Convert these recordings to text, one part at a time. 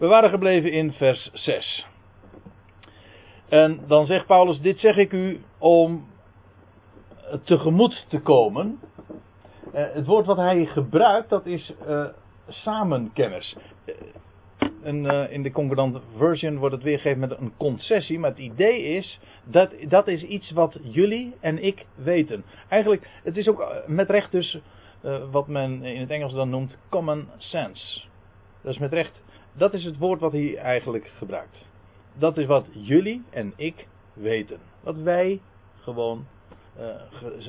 We waren gebleven in vers 6. En dan zegt Paulus: Dit zeg ik u om tegemoet te komen. Uh, het woord wat hij gebruikt, dat is uh, samenkennis. Uh, in de concordant version wordt het weergegeven met een concessie, maar het idee is dat dat is iets wat jullie en ik weten. Eigenlijk, het is ook met recht dus wat men in het Engels dan noemt common sense. Dat is met recht, dat is het woord wat hij eigenlijk gebruikt. Dat is wat jullie en ik weten. Wat wij gewoon uh,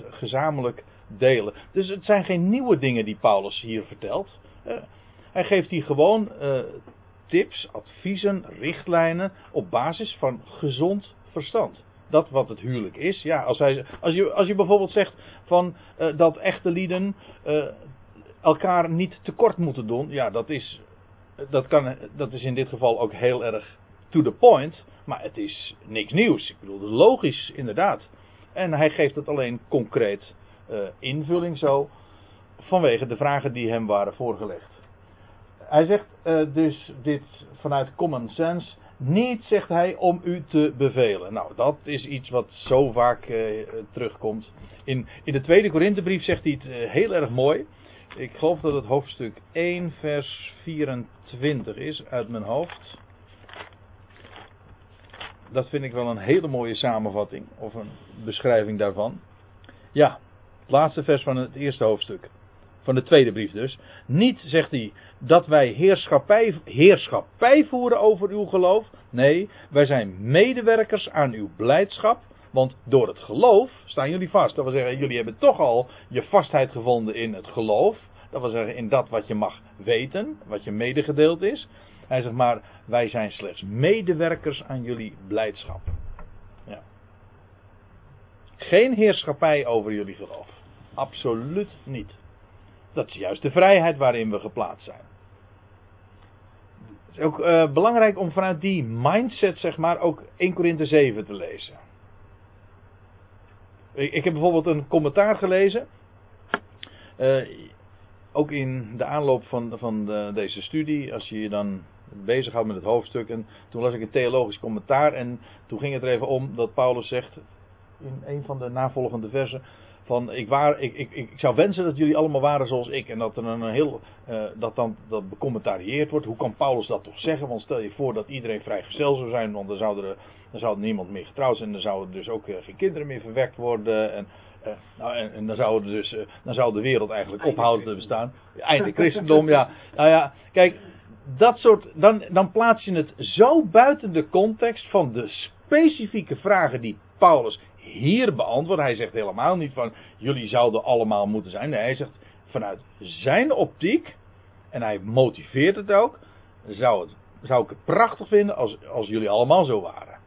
gezamenlijk delen. Dus het zijn geen nieuwe dingen die Paulus hier vertelt. Uh, hij geeft hier gewoon uh, tips, adviezen, richtlijnen op basis van gezond verstand. Dat wat het huwelijk is. Ja, als, hij, als, je, als je bijvoorbeeld zegt van, dat echte lieden elkaar niet tekort moeten doen. Ja, dat is, dat, kan, dat is in dit geval ook heel erg to the point. Maar het is niks nieuws. Ik bedoel, logisch, inderdaad. En hij geeft het alleen concreet uh, invulling zo. Vanwege de vragen die hem waren voorgelegd. Hij zegt uh, dus dit vanuit common sense. Niet, zegt hij, om u te bevelen. Nou, dat is iets wat zo vaak uh, terugkomt. In, in de tweede Korinthebrief zegt hij het heel erg mooi. Ik geloof dat het hoofdstuk 1, vers 24 is uit mijn hoofd. Dat vind ik wel een hele mooie samenvatting of een beschrijving daarvan. Ja, laatste vers van het eerste hoofdstuk. Van de tweede brief dus. Niet, zegt hij, dat wij heerschappij, heerschappij voeren over uw geloof. Nee, wij zijn medewerkers aan uw blijdschap. Want door het geloof staan jullie vast. Dat wil zeggen, jullie hebben toch al je vastheid gevonden in het geloof. Dat wil zeggen, in dat wat je mag weten, wat je medegedeeld is. Hij zegt maar, wij zijn slechts medewerkers aan jullie blijdschap. Ja. Geen heerschappij over jullie geloof. Absoluut niet. Dat is juist de vrijheid waarin we geplaatst zijn. Het is ook uh, belangrijk om vanuit die mindset, zeg maar, ook 1 Korinthe 7 te lezen. Ik, ik heb bijvoorbeeld een commentaar gelezen. Uh, ook in de aanloop van, van de, deze studie, als je je dan bezighoudt met het hoofdstuk. En toen las ik een theologisch commentaar. En toen ging het er even om dat Paulus zegt. In een van de navolgende versen. Van ik, waar, ik, ik, ik zou wensen dat jullie allemaal waren zoals ik. En dat er een heel. Uh, dat dan dat becommentarieerd wordt. Hoe kan Paulus dat toch zeggen? Want stel je voor dat iedereen vrijgesteld zou zijn. Want dan zou er, dan zou niemand meer getrouwd zijn. Dan zouden dus ook uh, geen kinderen meer verwekt worden. En, uh, nou, en, en, dan, zou dus, dan zou de wereld eigenlijk ophouden te bestaan. Einde christendom, ja. Nou ja, kijk, dat soort, dan, dan plaats je het zo buiten de context van de specifieke vragen die Paulus hier beantwoordt. Hij zegt helemaal niet van jullie zouden allemaal moeten zijn. Nee, hij zegt vanuit zijn optiek, en hij motiveert het ook, zou, het, zou ik het prachtig vinden als, als jullie allemaal zo waren.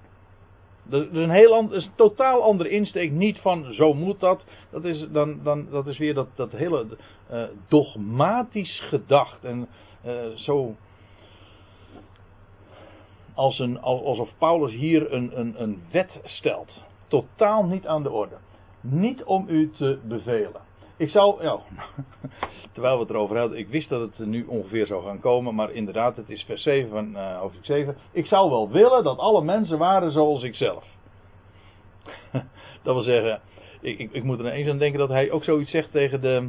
Dat is een heel ander, is een totaal andere insteek. Niet van zo moet dat. Dat is, dan, dan, dat is weer dat, dat hele uh, dogmatisch gedacht. En uh, zo als een, alsof Paulus hier een, een, een wet stelt. Totaal niet aan de orde. Niet om u te bevelen. Ik zou, ja, terwijl we het erover hadden, ik wist dat het nu ongeveer zou gaan komen, maar inderdaad, het is vers 7 van uh, hoofdstuk 7. Ik zou wel willen dat alle mensen waren zoals ik zelf. dat wil zeggen, ik, ik, ik moet er eens aan denken dat hij ook zoiets zegt tegen de,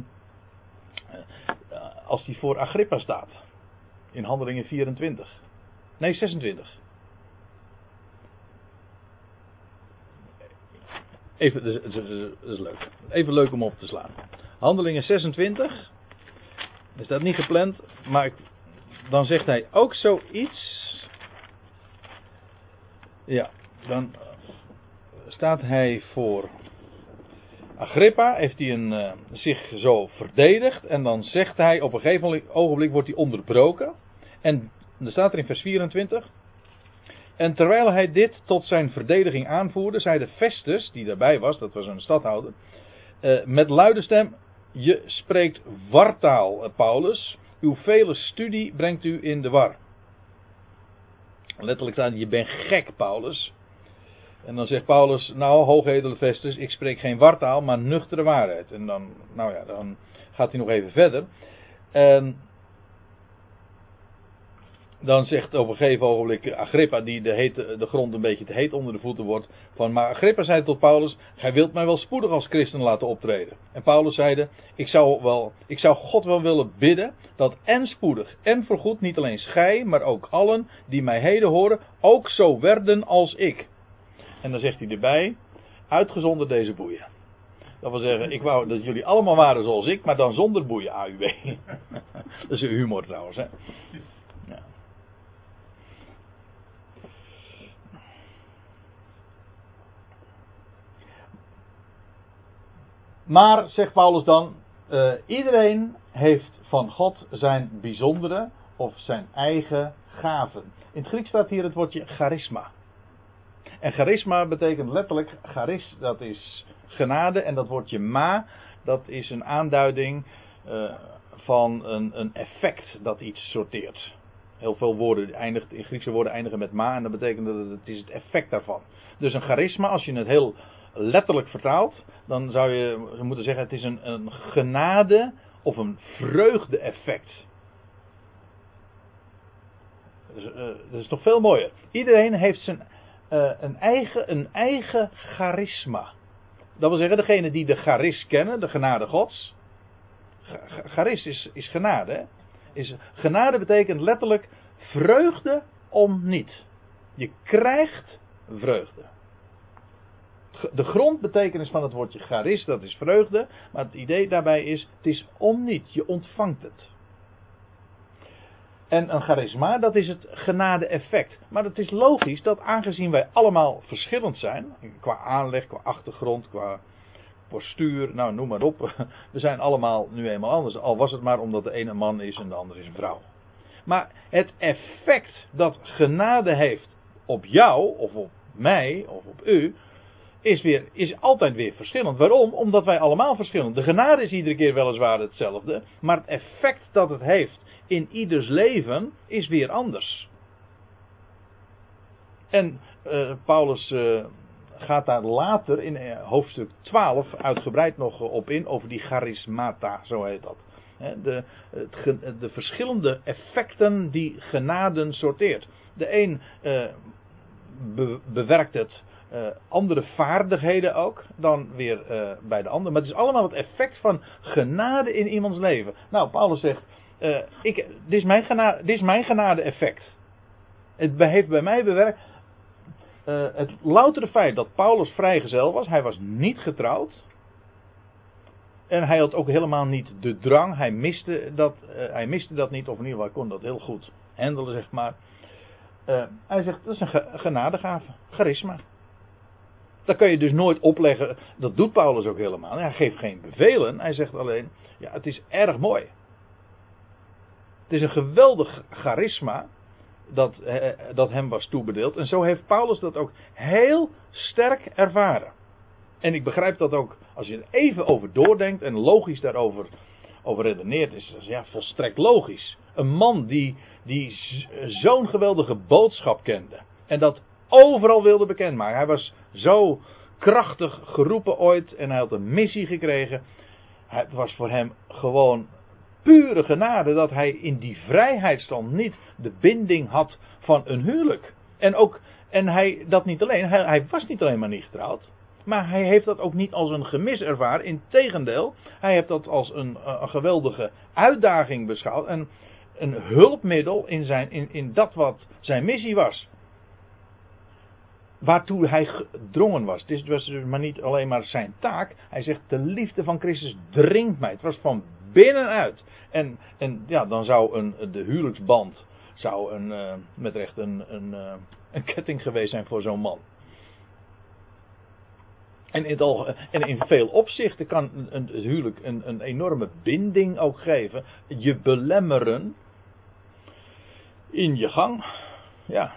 uh, als hij voor Agrippa staat, in handelingen 24. Nee, 26. Even, dat is, dat is leuk. Even leuk om op te slaan. Handelingen 26. Er staat niet gepland, maar dan zegt hij ook zoiets. Ja, dan staat hij voor Agrippa, heeft hij een, uh, zich zo verdedigd en dan zegt hij op een gegeven ogenblik wordt hij onderbroken. En er staat er in vers 24. En terwijl hij dit tot zijn verdediging aanvoerde, zei de Festus, die daarbij was, dat was een stadhouder, uh, met luide stem: Je spreekt wartaal, eh, Paulus. Uw vele studie brengt u in de war. Letterlijk staat: Je bent gek, Paulus. En dan zegt Paulus: Nou, hoogedele Festus, ik spreek geen wartaal, maar nuchtere waarheid. En dan, nou ja, dan gaat hij nog even verder. En dan zegt op een gegeven ogenblik Agrippa, die de, hete, de grond een beetje te heet onder de voeten wordt. Van, maar Agrippa zei tot Paulus: Gij wilt mij wel spoedig als christen laten optreden. En Paulus zeide: ik zou, wel, ik zou God wel willen bidden dat en spoedig en voorgoed niet alleen gij, maar ook allen die mij heden horen, ook zo werden als ik. En dan zegt hij erbij: Uitgezonderd deze boeien. Dat wil zeggen, ik wou dat jullie allemaal waren zoals ik, maar dan zonder boeien AUB. dat is humor trouwens, hè. Ja. Maar, zegt Paulus dan, uh, iedereen heeft van God zijn bijzondere of zijn eigen gaven. In het Grieks staat hier het woordje charisma. En charisma betekent letterlijk, charis, dat is genade. En dat woordje ma, dat is een aanduiding uh, van een, een, effect dat iets sorteert. Heel veel woorden in Griekse woorden eindigen met ma en dat betekent dat het is het effect daarvan. Dus een charisma, als je het heel letterlijk vertaalt, dan zou je moeten zeggen het is een, een genade of een vreugde-effect. Dus, uh, dat is toch veel mooier. Iedereen heeft zijn, uh, een, eigen, een eigen charisma. Dat wil zeggen, degene die de charis kennen, de genade gods. Charis is, is genade. Is, genade betekent letterlijk vreugde om niet. Je krijgt vreugde. De grondbetekenis van het woordje charis, dat is vreugde. Maar het idee daarbij is, het is om niet. Je ontvangt het. En een charisma, dat is het genade-effect. Maar het is logisch dat aangezien wij allemaal verschillend zijn, qua aanleg, qua achtergrond, qua postuur, nou noem maar op. We zijn allemaal nu eenmaal anders. Al was het maar omdat de ene een man is en de andere is een vrouw. Maar het effect dat genade heeft op jou, of op mij, of op u, is, weer, is altijd weer verschillend. Waarom? Omdat wij allemaal verschillend. De genade is iedere keer weliswaar hetzelfde, maar het effect dat het heeft in ieders leven is weer anders. En uh, Paulus uh, gaat daar later in uh, hoofdstuk 12 uitgebreid nog op in over die charismata, zo heet dat. De, het, de verschillende effecten die genaden sorteert. De een be, bewerkt het andere vaardigheden ook dan weer bij de ander. Maar het is allemaal het effect van genade in iemands leven. Nou, Paulus zegt uh, ik, dit, is mijn genade, dit is mijn genade effect. Het heeft bij mij bewerkt. Het loutere feit dat Paulus vrijgezel was, hij was niet getrouwd. En hij had ook helemaal niet de drang, hij miste dat, hij miste dat niet, of in ieder geval kon dat heel goed handelen, zeg maar. hij zegt, dat is een genadegave, charisma. Dat kan je dus nooit opleggen, dat doet Paulus ook helemaal. Hij geeft geen bevelen, hij zegt alleen, ja, het is erg mooi. Het is een geweldig charisma dat, eh, dat hem was toebedeeld. En zo heeft Paulus dat ook heel sterk ervaren. En ik begrijp dat ook als je er even over doordenkt en logisch daarover over redeneert, is dat ja, volstrekt logisch. Een man die, die zo'n geweldige boodschap kende. En dat overal wilde bekendmaken. Hij was zo krachtig geroepen ooit en hij had een missie gekregen. Het was voor hem gewoon pure genade dat hij in die vrijheidsstand niet de binding had van een huwelijk. En ook, en hij dat niet alleen, hij, hij was niet alleen maar niet getrouwd. Maar hij heeft dat ook niet als een gemis ervaren. Integendeel, hij heeft dat als een, een geweldige uitdaging beschouwd. En een hulpmiddel in, zijn, in, in dat wat zijn missie was. Waartoe hij gedrongen was. Het was dus maar niet alleen maar zijn taak. Hij zegt: De liefde van Christus dringt mij. Het was van binnenuit. En, en ja, dan zou een, de huwelijksband zou een, uh, met recht een, een, uh, een ketting geweest zijn voor zo'n man. En in, al, en in veel opzichten kan een, een huwelijk een, een enorme binding ook geven. Je belemmeren in je gang. Ja.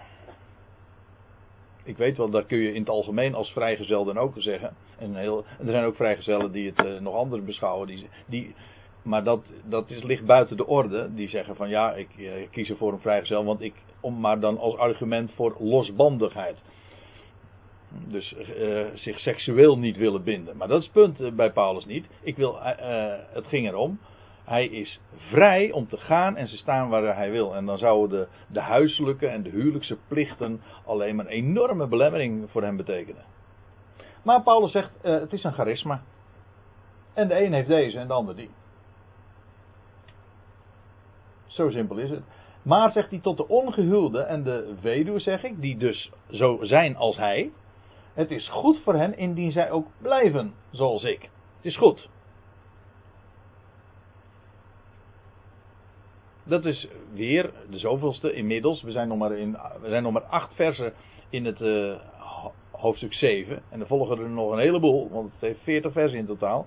Ik weet wel, dat kun je in het algemeen als vrijgezel dan ook zeggen. En, heel, er zijn ook vrijgezellen die het uh, nog anders beschouwen. Die, die maar dat, dat is, ligt buiten de orde. Die zeggen van ja, ik, eh, kies ervoor een vrijgezel, want ik, om maar dan als argument voor losbandigheid. Dus uh, zich seksueel niet willen binden. Maar dat is het punt eh, bij Paulus niet. Ik wil, het ging erom. Hij is vrij om te gaan en te staan waar hij wil. En dan zouden de, de huiselijke en de huwelijkse plichten alleen maar een enorme belemmering voor hem betekenen. Maar Paulus zegt, uh, het is een charisma. En de een heeft deze en de ander die. Zo simpel is het. Maar zegt hij tot de ongehuwde en de weduwe, zeg ik, die dus zo zijn als hij. Het is goed voor hen indien zij ook blijven zoals ik. Het is goed. Dat is weer de zoveelste inmiddels. We zijn nog maar, in, we zijn nog maar acht versen in het uh, hoofdstuk 7. En er volgen er nog een heleboel, want het heeft 40 versen in totaal.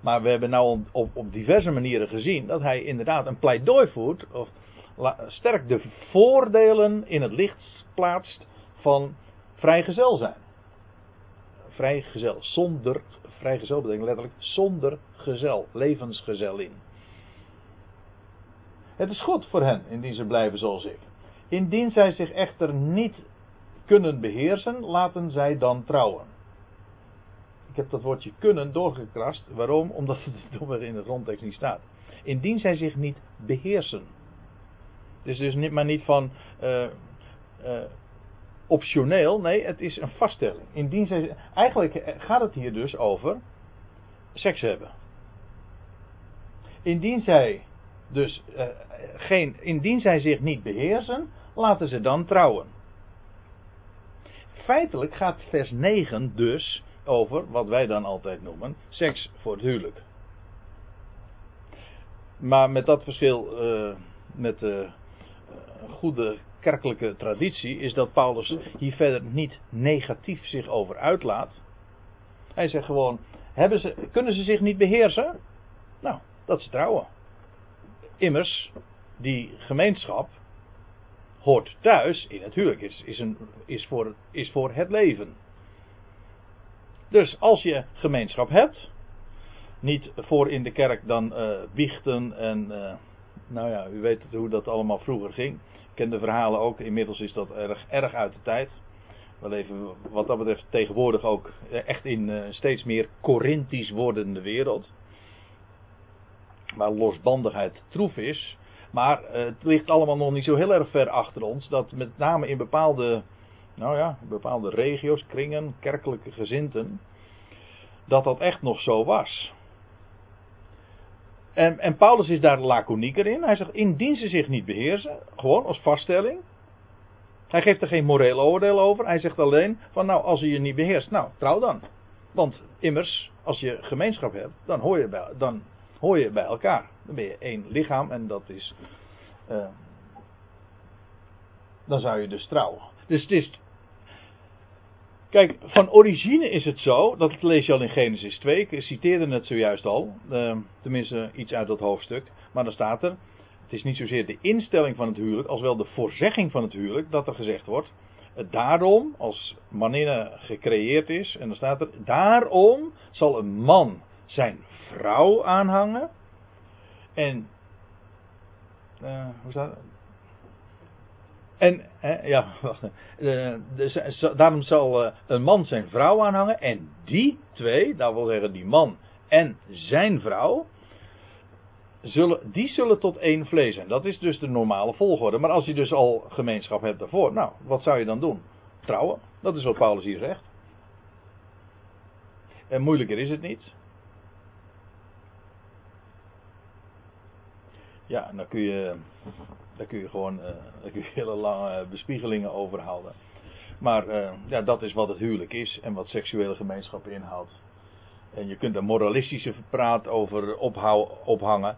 Maar we hebben nou op, op diverse manieren gezien dat hij inderdaad een pleidooi voert. Of sterk de voordelen in het licht plaatst van vrijgezel zijn. Vrijgezel, zonder, vrijgezel betekent letterlijk zonder gezel, levensgezelin. Het is goed voor hen, indien ze blijven zoals ik. Indien zij zich echter niet kunnen beheersen, laten zij dan trouwen. Ik heb dat woordje kunnen doorgekrast. Waarom? Omdat het in de grondtekst niet staat. Indien zij zich niet beheersen. Dus dus niet, maar niet van uh, uh, optioneel. Nee, het is een vaststelling. Indien zij, eigenlijk gaat het hier dus over seks hebben. Indien zij dus uh, geen, indien zij zich niet beheersen, laten ze dan trouwen. Feitelijk gaat vers 9 dus over wat wij dan altijd noemen seks voor het huwelijk. Maar met dat verschil, uh, met de uh, goede kerkelijke traditie, is dat Paulus hier verder niet negatief zich over uitlaat. Hij zegt gewoon: hebben ze, kunnen ze zich niet beheersen? Nou, dat ze trouwen. Immers, die gemeenschap hoort thuis in het huwelijk, is, is, een, is, voor, is voor het leven. Dus als je gemeenschap hebt, niet voor in de kerk dan uh, biechten en uh, nou ja, u weet hoe dat allemaal vroeger ging. Ik ken de verhalen ook, inmiddels is dat erg, erg uit de tijd. We leven wat dat betreft tegenwoordig ook echt in uh, steeds meer Corinthisch wordende wereld. Waar losbandigheid troef is. Maar het ligt allemaal nog niet zo heel erg ver achter ons. Dat met name in bepaalde nou ja, bepaalde regio's, kringen, kerkelijke gezinten, dat dat echt nog zo was. En, en Paulus is daar laconieker in. Hij zegt, indien ze zich niet beheersen, gewoon als vaststelling. Hij geeft er geen moreel oordeel over. Hij zegt alleen van, nou, als je je niet beheerst, nou, trouw dan. Want immers, als je gemeenschap hebt, dan hoor je bij, dan hoor je bij elkaar. Dan ben je één lichaam en dat is. Uh, dan zou je dus trouwen. Dus het is Kijk, van origine is het zo, dat lees je al in Genesis 2, ik citeerde het zojuist al, uh, tenminste iets uit dat hoofdstuk, maar dan staat er, het is niet zozeer de instelling van het huwelijk, als wel de voorzegging van het huwelijk, dat er gezegd wordt, daarom, als maninne gecreëerd is, en dan staat er, daarom zal een man zijn vrouw aanhangen, en, uh, hoe staat het? En, hè, ja, wacht. Uh, daarom zal uh, een man zijn vrouw aanhangen. En die twee, dat wil zeggen die man en zijn vrouw. Zullen, die zullen tot één vlees zijn. Dat is dus de normale volgorde. Maar als je dus al gemeenschap hebt daarvoor. Nou, wat zou je dan doen? Trouwen. Dat is wat Paulus hier zegt. En moeilijker is het niet. Ja, dan kun je daar kun je gewoon uh, daar kun je hele lange bespiegelingen over houden. Maar uh, ja, dat is wat het huwelijk is en wat seksuele gemeenschap inhoudt. En je kunt er moralistische praat over ophangen.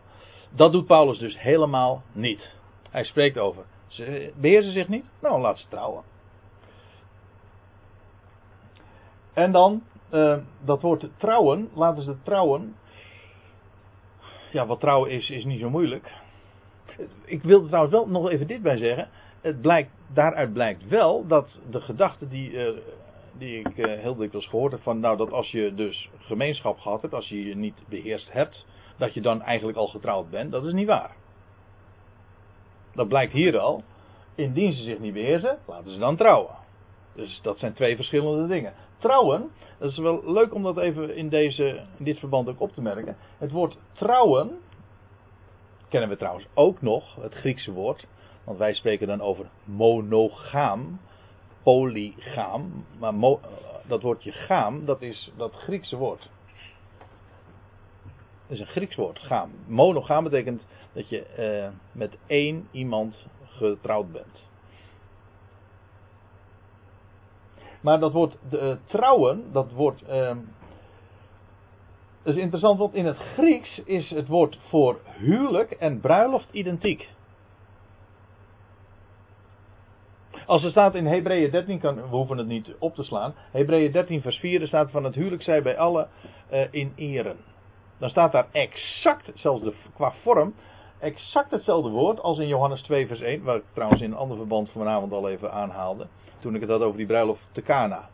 Dat doet Paulus dus helemaal niet. Hij spreekt over. Ze beheersen zich niet? Nou, laat ze trouwen. En dan, uh, dat woord trouwen, laten ze trouwen. Ja, wat trouwen is, is niet zo moeilijk ik wil trouwens wel nog even dit bij zeggen. Het blijkt, daaruit blijkt wel dat de gedachte die, uh, die ik uh, heel dikwijls gehoord heb: van nou, dat als je dus gemeenschap gehad hebt, als je je niet beheerst hebt, dat je dan eigenlijk al getrouwd bent, dat is niet waar. Dat blijkt hier al. Indien ze zich niet beheersen, laten ze dan trouwen. Dus dat zijn twee verschillende dingen. Trouwen, dat is wel leuk om dat even in, deze, in dit verband ook op te merken. Het woord trouwen kennen we trouwens ook nog, het Griekse woord. Want wij spreken dan over monogaam, polygaam. Maar mo, dat woordje gaam, dat is dat Griekse woord. Dat is een Grieks woord, gaam. Monogaam betekent dat je eh, met één iemand getrouwd bent. Maar dat woord de, uh, trouwen, dat woord. Dat is interessant, want in het Grieks is het woord voor huwelijk en bruiloft identiek. Als er staat in Hebreeën 13, kan, we hoeven het niet op te slaan. Hebreeën 13, vers 4, er staat van het huwelijk zij bij allen uh, in eren. Dan staat daar exact, zelfs de, qua vorm, exact hetzelfde woord als in Johannes 2, vers 1, waar ik trouwens in een ander verband vanavond al even aanhaalde. Toen ik het had over die bruiloft te Cana.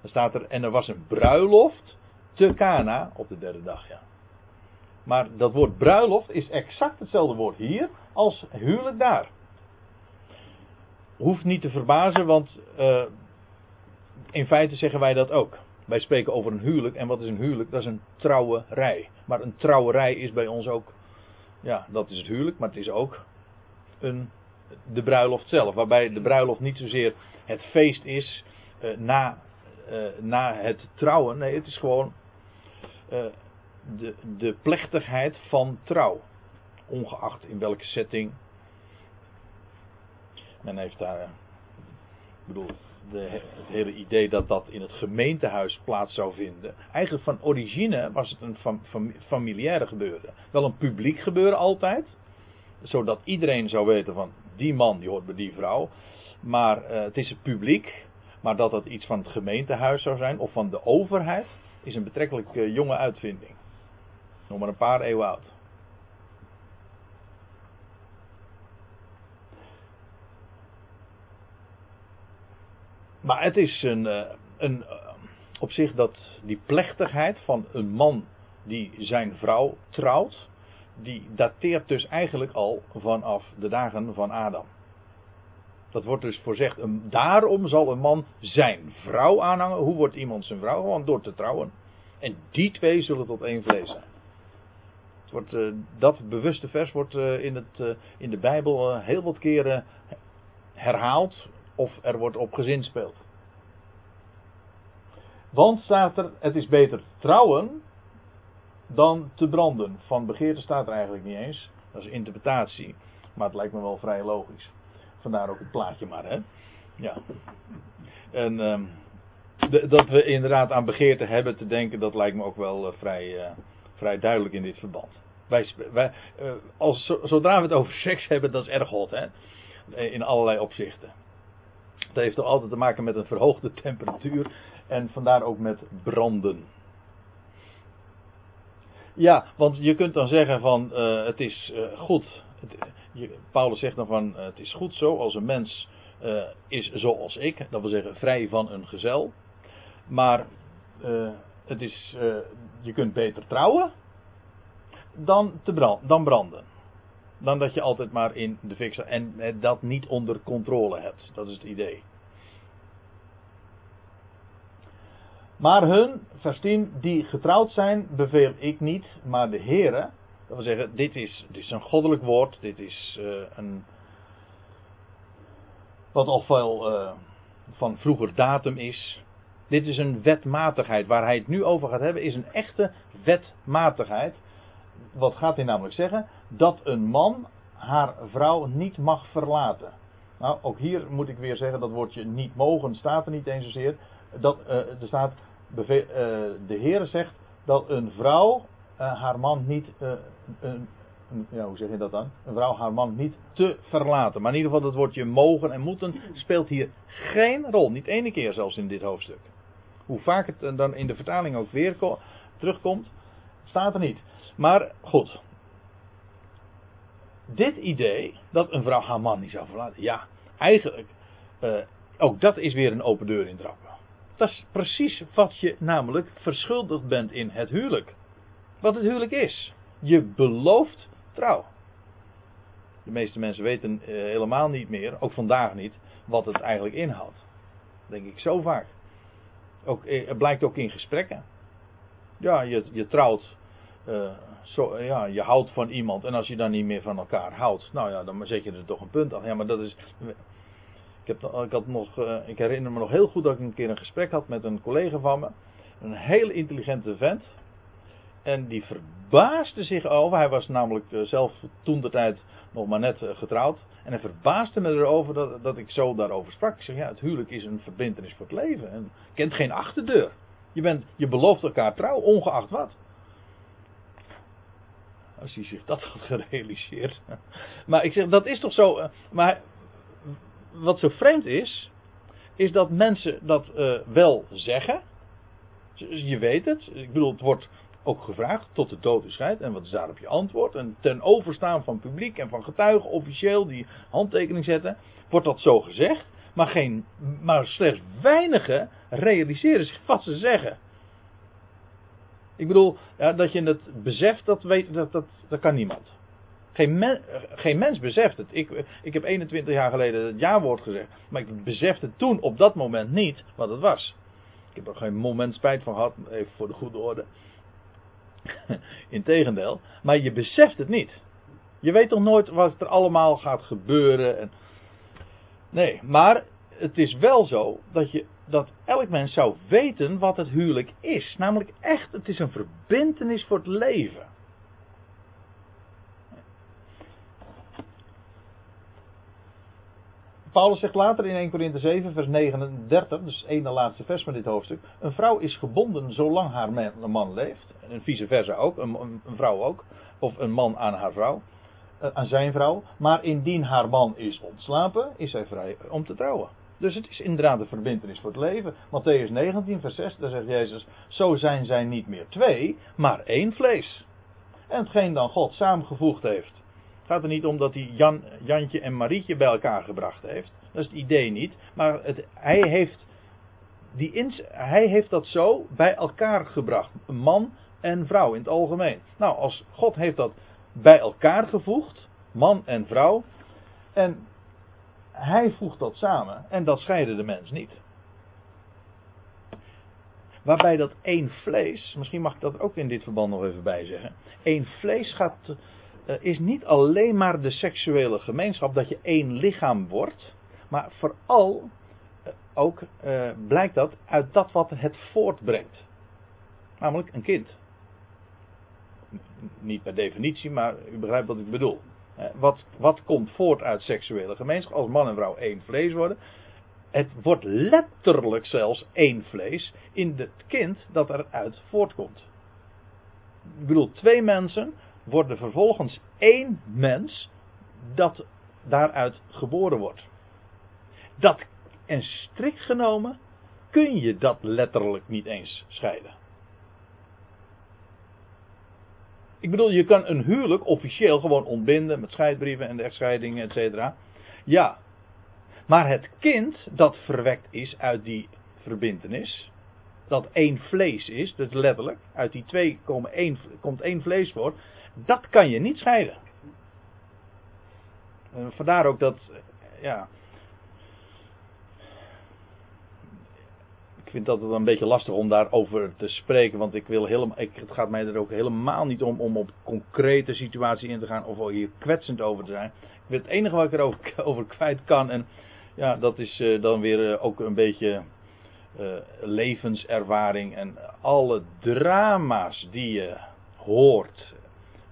Dan staat er, en er was een bruiloft te Cana op de derde dag, ja. Maar dat woord bruiloft is exact hetzelfde woord hier als huwelijk daar. Hoeft niet te verbazen, want uh, in feite zeggen wij dat ook. Wij spreken over een huwelijk. En wat is een huwelijk? Dat is een trouwerij. Maar een trouwerij is bij ons ook. Ja, dat is het huwelijk, maar het is ook een, de bruiloft zelf. Waarbij de bruiloft niet zozeer het feest is uh, na, uh, na het trouwen. Nee, het is gewoon uh, de, de plechtigheid van trouw. Ongeacht in welke setting. Men heeft daar. Ik bedoel, de, het hele idee dat dat in het gemeentehuis plaats zou vinden. Eigenlijk van origine was het een fam, fam, familiaire gebeuren. Wel een publiek gebeuren altijd. Zodat iedereen zou weten van die man die hoort bij die vrouw. Maar uh, het is het publiek. Maar dat dat iets van het gemeentehuis zou zijn of van de overheid. Is een betrekkelijk uh, jonge uitvinding. Nog maar een paar eeuwen oud. Maar het is een, een, op zich dat die plechtigheid van een man die zijn vrouw trouwt, die dateert dus eigenlijk al vanaf de dagen van Adam. Dat wordt dus voorzegd, daarom zal een man zijn vrouw aanhangen. Hoe wordt iemand zijn vrouw? Gewoon door te trouwen. En die twee zullen tot één vlees zijn. Het wordt, uh, dat bewuste vers wordt uh, in, het, uh, in de Bijbel heel wat keren herhaald of er wordt op gezinspeeld. Want staat er, het is beter trouwen dan te branden. Van begeerte staat er eigenlijk niet eens. Dat is interpretatie. Maar het lijkt me wel vrij logisch. Vandaar ook het plaatje maar, hè. Ja. En um, de, dat we inderdaad aan begeerte hebben te denken, dat lijkt me ook wel uh, vrij, uh, vrij duidelijk in dit verband. Wij, wij, uh, als, zodra we het over seks hebben, dat is erg hot, hè. In allerlei opzichten. Dat heeft toch altijd te maken met een verhoogde temperatuur en vandaar ook met branden. Ja, want je kunt dan zeggen van uh, het is uh, goed. Het, je, Paulus zegt dan van uh, het is goed zo als een mens is zoals ik. Dat wil zeggen vrij van een gezel. Maar het is, je kunt beter trouwen dan, te dan branden. Dan dat je altijd maar in de fik en dat niet onder controle hebt. Dat is het idee. Maar hun, vers 10, die getrouwd zijn, beveel ik niet, maar de Heere. Dat wil zeggen, dit is, dit is een goddelijk woord, dit is uh, een. wat al veel uh, van vroeger datum is. Dit is een wetmatigheid. Waar hij het nu over gaat hebben, is een echte wetmatigheid. Wat gaat hij namelijk zeggen? Dat een man haar vrouw niet mag verlaten. Nou, ook hier moet ik weer zeggen, dat woordje niet mogen staat er niet eens zozeer. Dat, uh, er staat de Heer zegt dat een vrouw uh, haar man niet. Uh, een, hoe zeg je dat dan? Een vrouw haar man niet te verlaten. Maar in ieder geval, dat woordje mogen en moeten speelt hier geen rol. Niet ene keer zelfs in dit hoofdstuk. Hoe vaak het dan in de vertaling ook weer terugkomt, staat er niet. Maar goed. Dit idee dat een vrouw haar man niet zou verlaten. Ja, eigenlijk. ook dat is weer een open deur in trappen. Dat is precies wat je namelijk verschuldigd bent in het huwelijk. Wat het huwelijk is. Je belooft trouw. De meeste mensen weten uh, helemaal niet meer, ook vandaag niet, wat het eigenlijk inhoudt. denk ik zo vaak. Ook, eh, het blijkt ook in gesprekken. Ja, je, je trouwt eh, zo, ja, je houdt van iemand en als je dan niet meer van elkaar houdt, nou ja, dan zet je er toch een punt aan. Ja, maar dat is. Ik, heb, ik, had nog, uh, ik herinner me nog heel goed dat ik een keer een gesprek had met een collega van me. Een hele intelligente vent. En die verbaasde zich over. Hij was namelijk zelf toen de tijd nog maar net getrouwd. En hij verbaasde me erover dat, dat ik zo daarover sprak. Ik zeg, ja, het huwelijk is een verbindenis voor het leven. En kent geen achterdeur. Je, bent, je belooft elkaar trouw, ongeacht wat. Als hij zich dat had gerealiseerd. Maar ik zeg, dat is toch zo. Eh, maar wat zo vreemd is, is dat mensen dat uh, wel zeggen. Je weet het. Ik bedoel, het wordt ook gevraagd tot de dood scheidt. En wat is daarop je antwoord? En ten overstaan van publiek en van getuigen officieel die handtekening zetten, wordt dat zo gezegd. Maar, geen, maar slechts weinigen realiseren zich wat ze zeggen. Ik bedoel, ja, dat je het beseft, dat, weet, dat, dat, dat kan niemand. Geen, geen mens beseft het. Ik, ik heb 21 jaar geleden het jaarwoord gezegd. Maar ik besefte toen op dat moment niet wat het was. Ik heb er geen moment spijt van gehad, even voor de goede orde. Integendeel. Maar je beseft het niet. Je weet toch nooit wat er allemaal gaat gebeuren. En... Nee, maar het is wel zo dat, je, dat elk mens zou weten wat het huwelijk is. Namelijk echt, het is een verbintenis voor het leven. Paulus zegt later in 1 Corinthië 7, vers 39, dus één de laatste vers van dit hoofdstuk. Een vrouw is gebonden zolang haar man leeft. En vice versa ook, een, een vrouw ook. Of een man aan haar vrouw, eh, aan zijn vrouw. Maar indien haar man is ontslapen, is zij vrij om te trouwen. Dus het is inderdaad een verbindenis voor het leven. Matthäus 19, vers 6, daar zegt Jezus: Zo zijn zij niet meer twee, maar één vlees. En hetgeen dan God samengevoegd heeft, gaat er niet om dat hij Jan, Jantje en Marietje bij elkaar gebracht heeft. Dat is het idee niet. Maar het, hij, heeft die ins, hij heeft dat zo bij elkaar gebracht. Man en vrouw in het algemeen. Nou, als God heeft dat bij elkaar gevoegd, man en vrouw. En hij voegt dat samen en dat scheiden de mens niet. Waarbij dat één vlees, misschien mag ik dat ook in dit verband nog even bij zeggen. Één vlees gaat is niet alleen maar de seksuele gemeenschap, dat je één lichaam wordt, maar vooral uh, ook uh, blijkt dat uit dat wat het voortbrengt. Namelijk een kind. Niet per definitie, maar u begrijpt wat ik bedoel. Wat, wat komt voort uit seksuele gemeenschap? Als man en vrouw één vlees worden. Het wordt letterlijk zelfs één vlees in het kind dat eruit voortkomt. Ik bedoel, twee mensen worden vervolgens één mens dat daaruit geboren wordt. Dat, en strikt genomen kun je dat letterlijk niet eens scheiden. Ik bedoel, je kan een huwelijk officieel gewoon ontbinden met scheidbrieven en de echtscheidingen, et cetera. Ja. Maar het kind dat verwekt is uit die verbintenis, dat één vlees is, dus letterlijk, uit die twee komen één, komt één vlees voor, dat kan je niet scheiden. En vandaar ook dat, ja. Ik vind dat het een beetje lastig om daarover te spreken, want ik wil helemaal, ik, het gaat mij er ook helemaal niet om om op concrete situatie in te gaan of hier kwetsend over te zijn. Het enige wat ik erover over kwijt kan, en ja, dat is uh, dan weer ook een beetje levenservaring en alle drama's die je hoort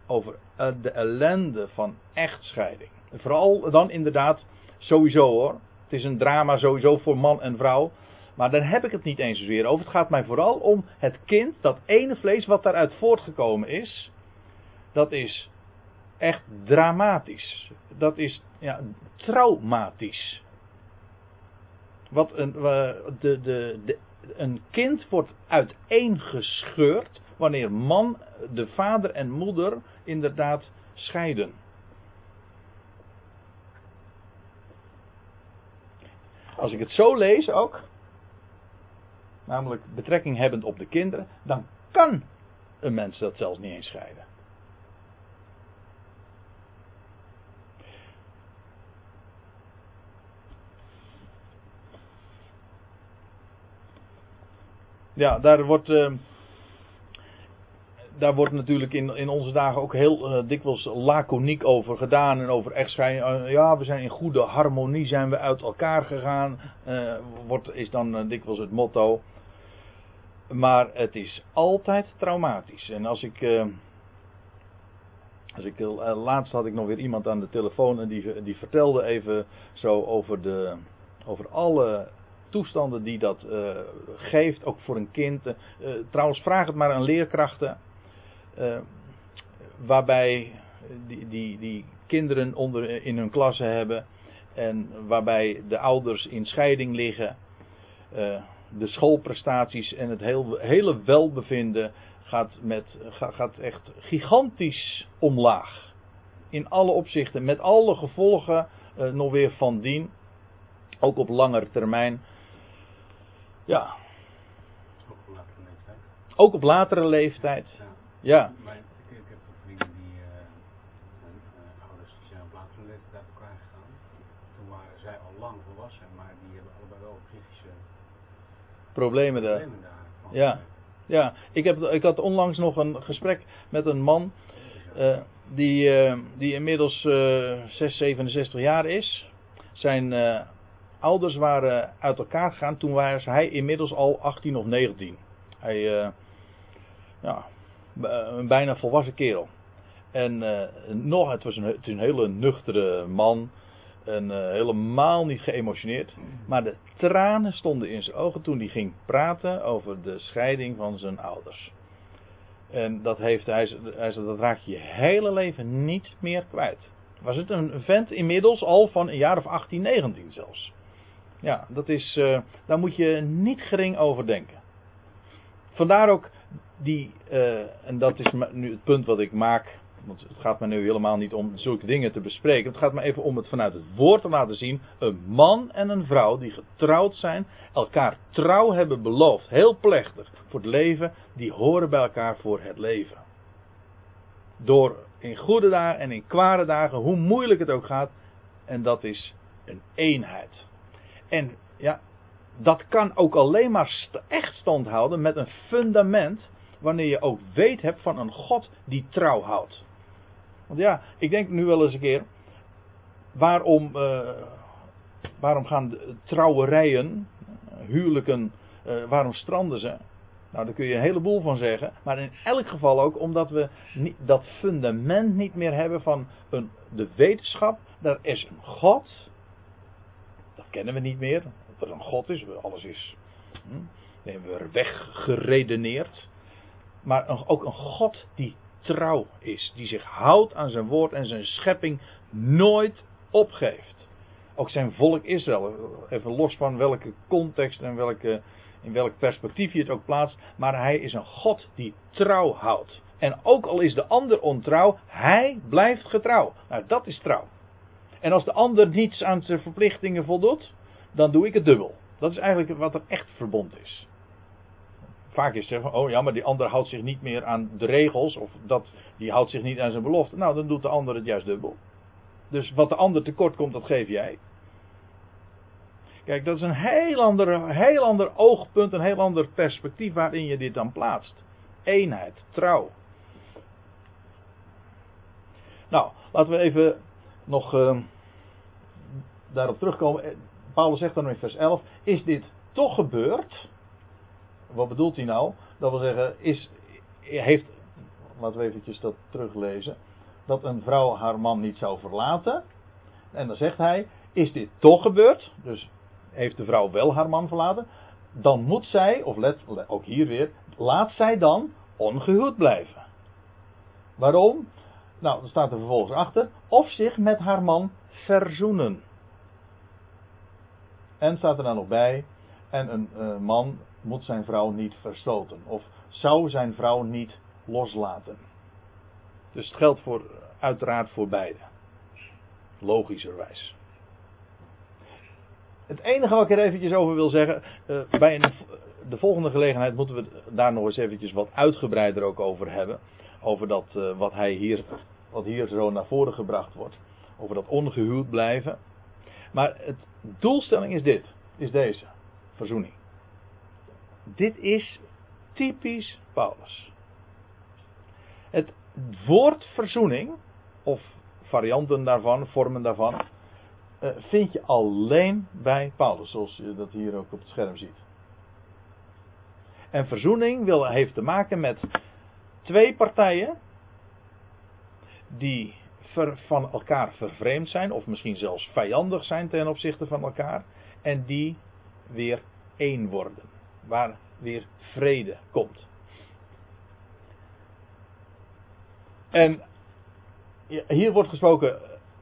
over eh, de ellende van echtscheiding. Vooral dan inderdaad, sowieso hoor. Het is een drama sowieso voor man en vrouw. Maar daar heb ik het niet eens zozeer over. Het gaat mij vooral om het kind, dat ene vlees wat daaruit voortgekomen is. Dat is echt dramatisch. Dat is ja, traumatisch. Wat een, de, de, de, een kind wordt uiteengescheurd wanneer man, de vader en moeder inderdaad scheiden. Als ik het zo lees ook, namelijk betrekking hebbend op de kinderen, dan kan een mens dat zelfs niet eens scheiden. Ja, daar wordt. Uh, daar wordt natuurlijk in, in onze dagen ook heel uh, dikwijls laconiek over gedaan en over echtscheiding. Uh, ja, we zijn in goede harmonie, zijn we uit elkaar gegaan, uh, wordt, is dan dikwijls het motto. Maar het is altijd traumatisch. En als ik. als ik laatst had ik nog weer iemand aan de telefoon en die, die vertelde even zo over, de, over alle toestanden die dat geeft, ook voor een kind. trouwens, vraag het maar aan leerkrachten uh, waarbij die, die, die kinderen onder, in hun klasse hebben en waarbij de ouders in scheiding liggen. Uh, de schoolprestaties en het heel, hele welbevinden gaat, met, gaat echt gigantisch omlaag. In alle opzichten, met alle gevolgen uh, nog weer van dien. Ook op langere termijn. Ja. Ook op latere leeftijd. Ook op latere leeftijd. Ja. Ja. Maar ik, heb vrienden die, uh, ouders die zijn op latere leeftijd uit elkaar gegaan. Toen waren zij al lang volwassen, maar die hebben allebei wel psychische Problemen daar. problemen. Ja. Ja, ik, heb, ik had onlangs nog een gesprek met een man. Uh, die, uh, die inmiddels uh, 6, 67 jaar is. Zijn ouders waren uit elkaar gegaan. Toen was hij inmiddels al 18 of 19. Hij, ja, een bijna volwassen kerel. En nog, het was een, het is een hele nuchtere man. En helemaal niet geëmotioneerd. Maar de tranen stonden in zijn ogen toen hij ging praten over de scheiding van zijn ouders. En dat, heeft, hij, hij zei, dat raak je je hele leven niet meer kwijt. Was het een vent inmiddels al van een jaar of 18, 19 zelfs. Ja, dat is, daar moet je niet gering over denken. Vandaar ook die, uh, en dat is nu het punt wat ik maak want het gaat me nu helemaal niet om zulke dingen te bespreken. Het gaat me even om het vanuit het woord te laten zien. Een man en een vrouw die getrouwd zijn, elkaar trouw hebben beloofd, heel plechtig voor het leven, die horen bij elkaar voor het leven. Door in goede dagen en in kwade dagen, hoe moeilijk het ook gaat, en dat is een eenheid. En ja, dat kan ook alleen maar echt stand houden met een fundament wanneer je ook weet hebt van een God die trouw houdt. Want ja, ik denk nu wel eens een keer, waarom, uh, waarom gaan trouwerijen, huwelijken, uh, waarom stranden ze? Nou, daar kun je een heleboel van zeggen. Maar in elk geval ook omdat we dat fundament niet meer hebben van een, de wetenschap. Er is een God. Dat kennen we niet meer. Dat er een God is. Alles is. Hm, hebben we weggeredeneerd. Maar ook een God die trouw is. Die zich houdt aan zijn woord en zijn schepping nooit opgeeft. Ook zijn volk Israël. Even los van welke context en welke, in welk perspectief je het ook plaatst. Maar hij is een God die trouw houdt. En ook al is de ander ontrouw, hij blijft getrouw. Nou, dat is trouw. En als de ander niets aan zijn verplichtingen voldoet, dan doe ik het dubbel. Dat is eigenlijk wat er echt verbond is vaak is zeggen, oh ja, maar die ander houdt zich niet meer aan de regels, of dat, die houdt zich niet aan zijn belofte. Nou, dan doet de ander het juist dubbel. Dus wat de ander tekort komt, dat geef jij. Kijk, dat is een heel ander, heel ander oogpunt, een heel ander perspectief waarin je dit dan plaatst. Eenheid, trouw. Nou, laten we even nog uh, daarop terugkomen. Paulus zegt dan in vers 11: Is dit toch gebeurd? Wat bedoelt hij nou? Dat wil zeggen, is, heeft, laten we eventjes dat teruglezen, dat een vrouw haar man niet zou verlaten. En dan zegt hij, is dit toch gebeurd? Dus heeft de vrouw wel haar man verlaten? Dan moet zij, of let, ook hier weer, laat zij dan ongehuwd blijven. Waarom? Nou, dan staat er vervolgens achter, of zich met haar man verzoenen. En staat er dan nog bij, en een uh, man moet zijn vrouw niet verstoten. Of zou zijn vrouw niet loslaten. Dus het geldt voor, uiteraard voor beide. Logischerwijs. Het enige wat ik er eventjes over wil zeggen. Uh, bij de volgende gelegenheid moeten we daar nog eens eventjes wat uitgebreider ook over hebben. Over dat uh, wat, hij hier, wat hier zo naar voren gebracht wordt. Over dat ongehuwd blijven. Maar het doelstelling is dit. Is deze. Verzoening. Dit is typisch Paulus. Het woord verzoening, of varianten daarvan, vormen daarvan, uh, vind je alleen bij Paulus, zoals je dat hier ook op het scherm ziet. En verzoening wil, heeft te maken met twee partijen die ver, van elkaar vervreemd zijn, of misschien zelfs vijandig zijn ten opzichte van elkaar, en die weer één worden, waar weer vrede komt. En hier wordt gesproken,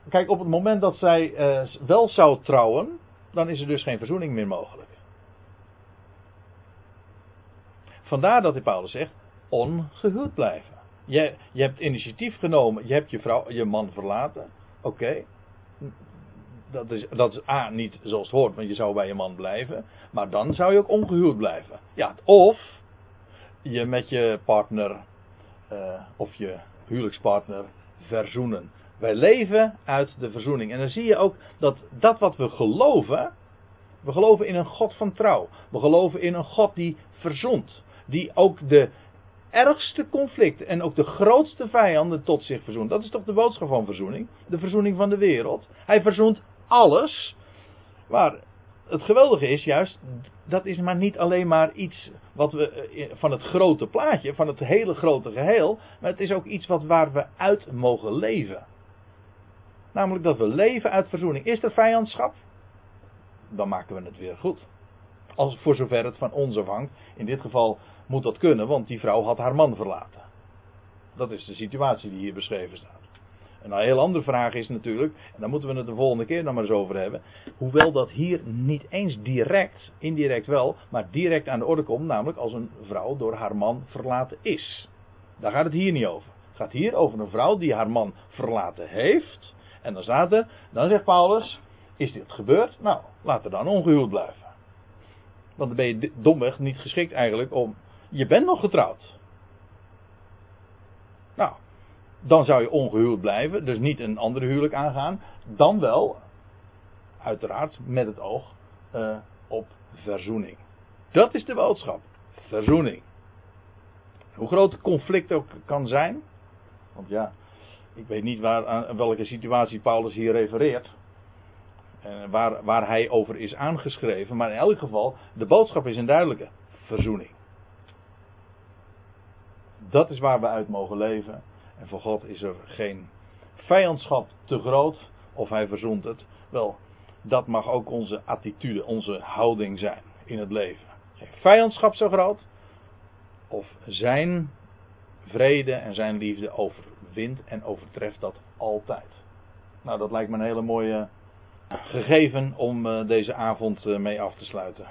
kijk op het moment dat zij uh, wel zou trouwen, dan is er dus geen verzoening meer mogelijk. Vandaar dat hij Paulus zegt, ongehuwd blijven. Je, je hebt initiatief genomen, je hebt je, vrouw, je man verlaten. Oké. Dat, is, dat is A, niet zoals het hoort, want je zou bij je man blijven. Maar dan zou je ook ongehuwd blijven. Ja, of je met je partner uh, of je huwelijkspartner verzoenen. Wij leven uit de verzoening. En dan zie je ook dat dat wat we geloven. We geloven in een God van trouw. We geloven in een God die verzoent. Die ook de ergste conflicten en ook de grootste vijanden tot zich verzoent. Dat is toch de boodschap van verzoening? De verzoening van de wereld. Hij verzoent alles. Maar het geweldige is juist, dat is maar niet alleen maar iets wat we eh, van het grote plaatje, van het hele grote geheel, maar het is ook iets wat waar we uit mogen leven. Namelijk dat we leven uit verzoening. Is er vijandschap? Dan maken we het weer goed. Als voor zover het van ons afhangt. In dit geval moet dat kunnen, want die vrouw had haar man verlaten. Dat is de situatie die hier beschreven staat. En een heel andere vraag is natuurlijk, en daar moeten we het de volgende keer nog maar eens over hebben. Hoewel dat hier niet eens direct, indirect wel, maar direct aan de orde komt, namelijk als een vrouw door haar man verlaten is. Daar gaat het hier niet over. Het gaat hier over een vrouw die haar man verlaten heeft. En dan staat er, dan zegt Paulus, is dit gebeurd? Nou, laat er dan ongehuwd blijven. Want dan ben je domweg niet geschikt eigenlijk om. Je bent nog getrouwd. Nou, dan zou je ongehuwd blijven, dus niet een andere huwelijk aangaan. Dan wel, uiteraard, met het oog uh, op verzoening. Dat is de boodschap. Verzoening. Hoe groot het conflict ook kan zijn. Want ja, ik weet niet waar, aan welke situatie Paulus hier refereert. En waar, waar hij over is aangeschreven. Maar in elk geval, de boodschap is een duidelijke. Verzoening. Dat is waar we uit mogen leven. En voor God is er geen vijandschap te groot of hij verzoent het. Wel, dat mag ook onze attitude, onze houding zijn in het leven. Geen vijandschap zo groot of zijn vrede en zijn liefde overwint en overtreft dat altijd. Nou, dat lijkt me een hele mooie gegeven om eh, deze avond eh, mee af te sluiten.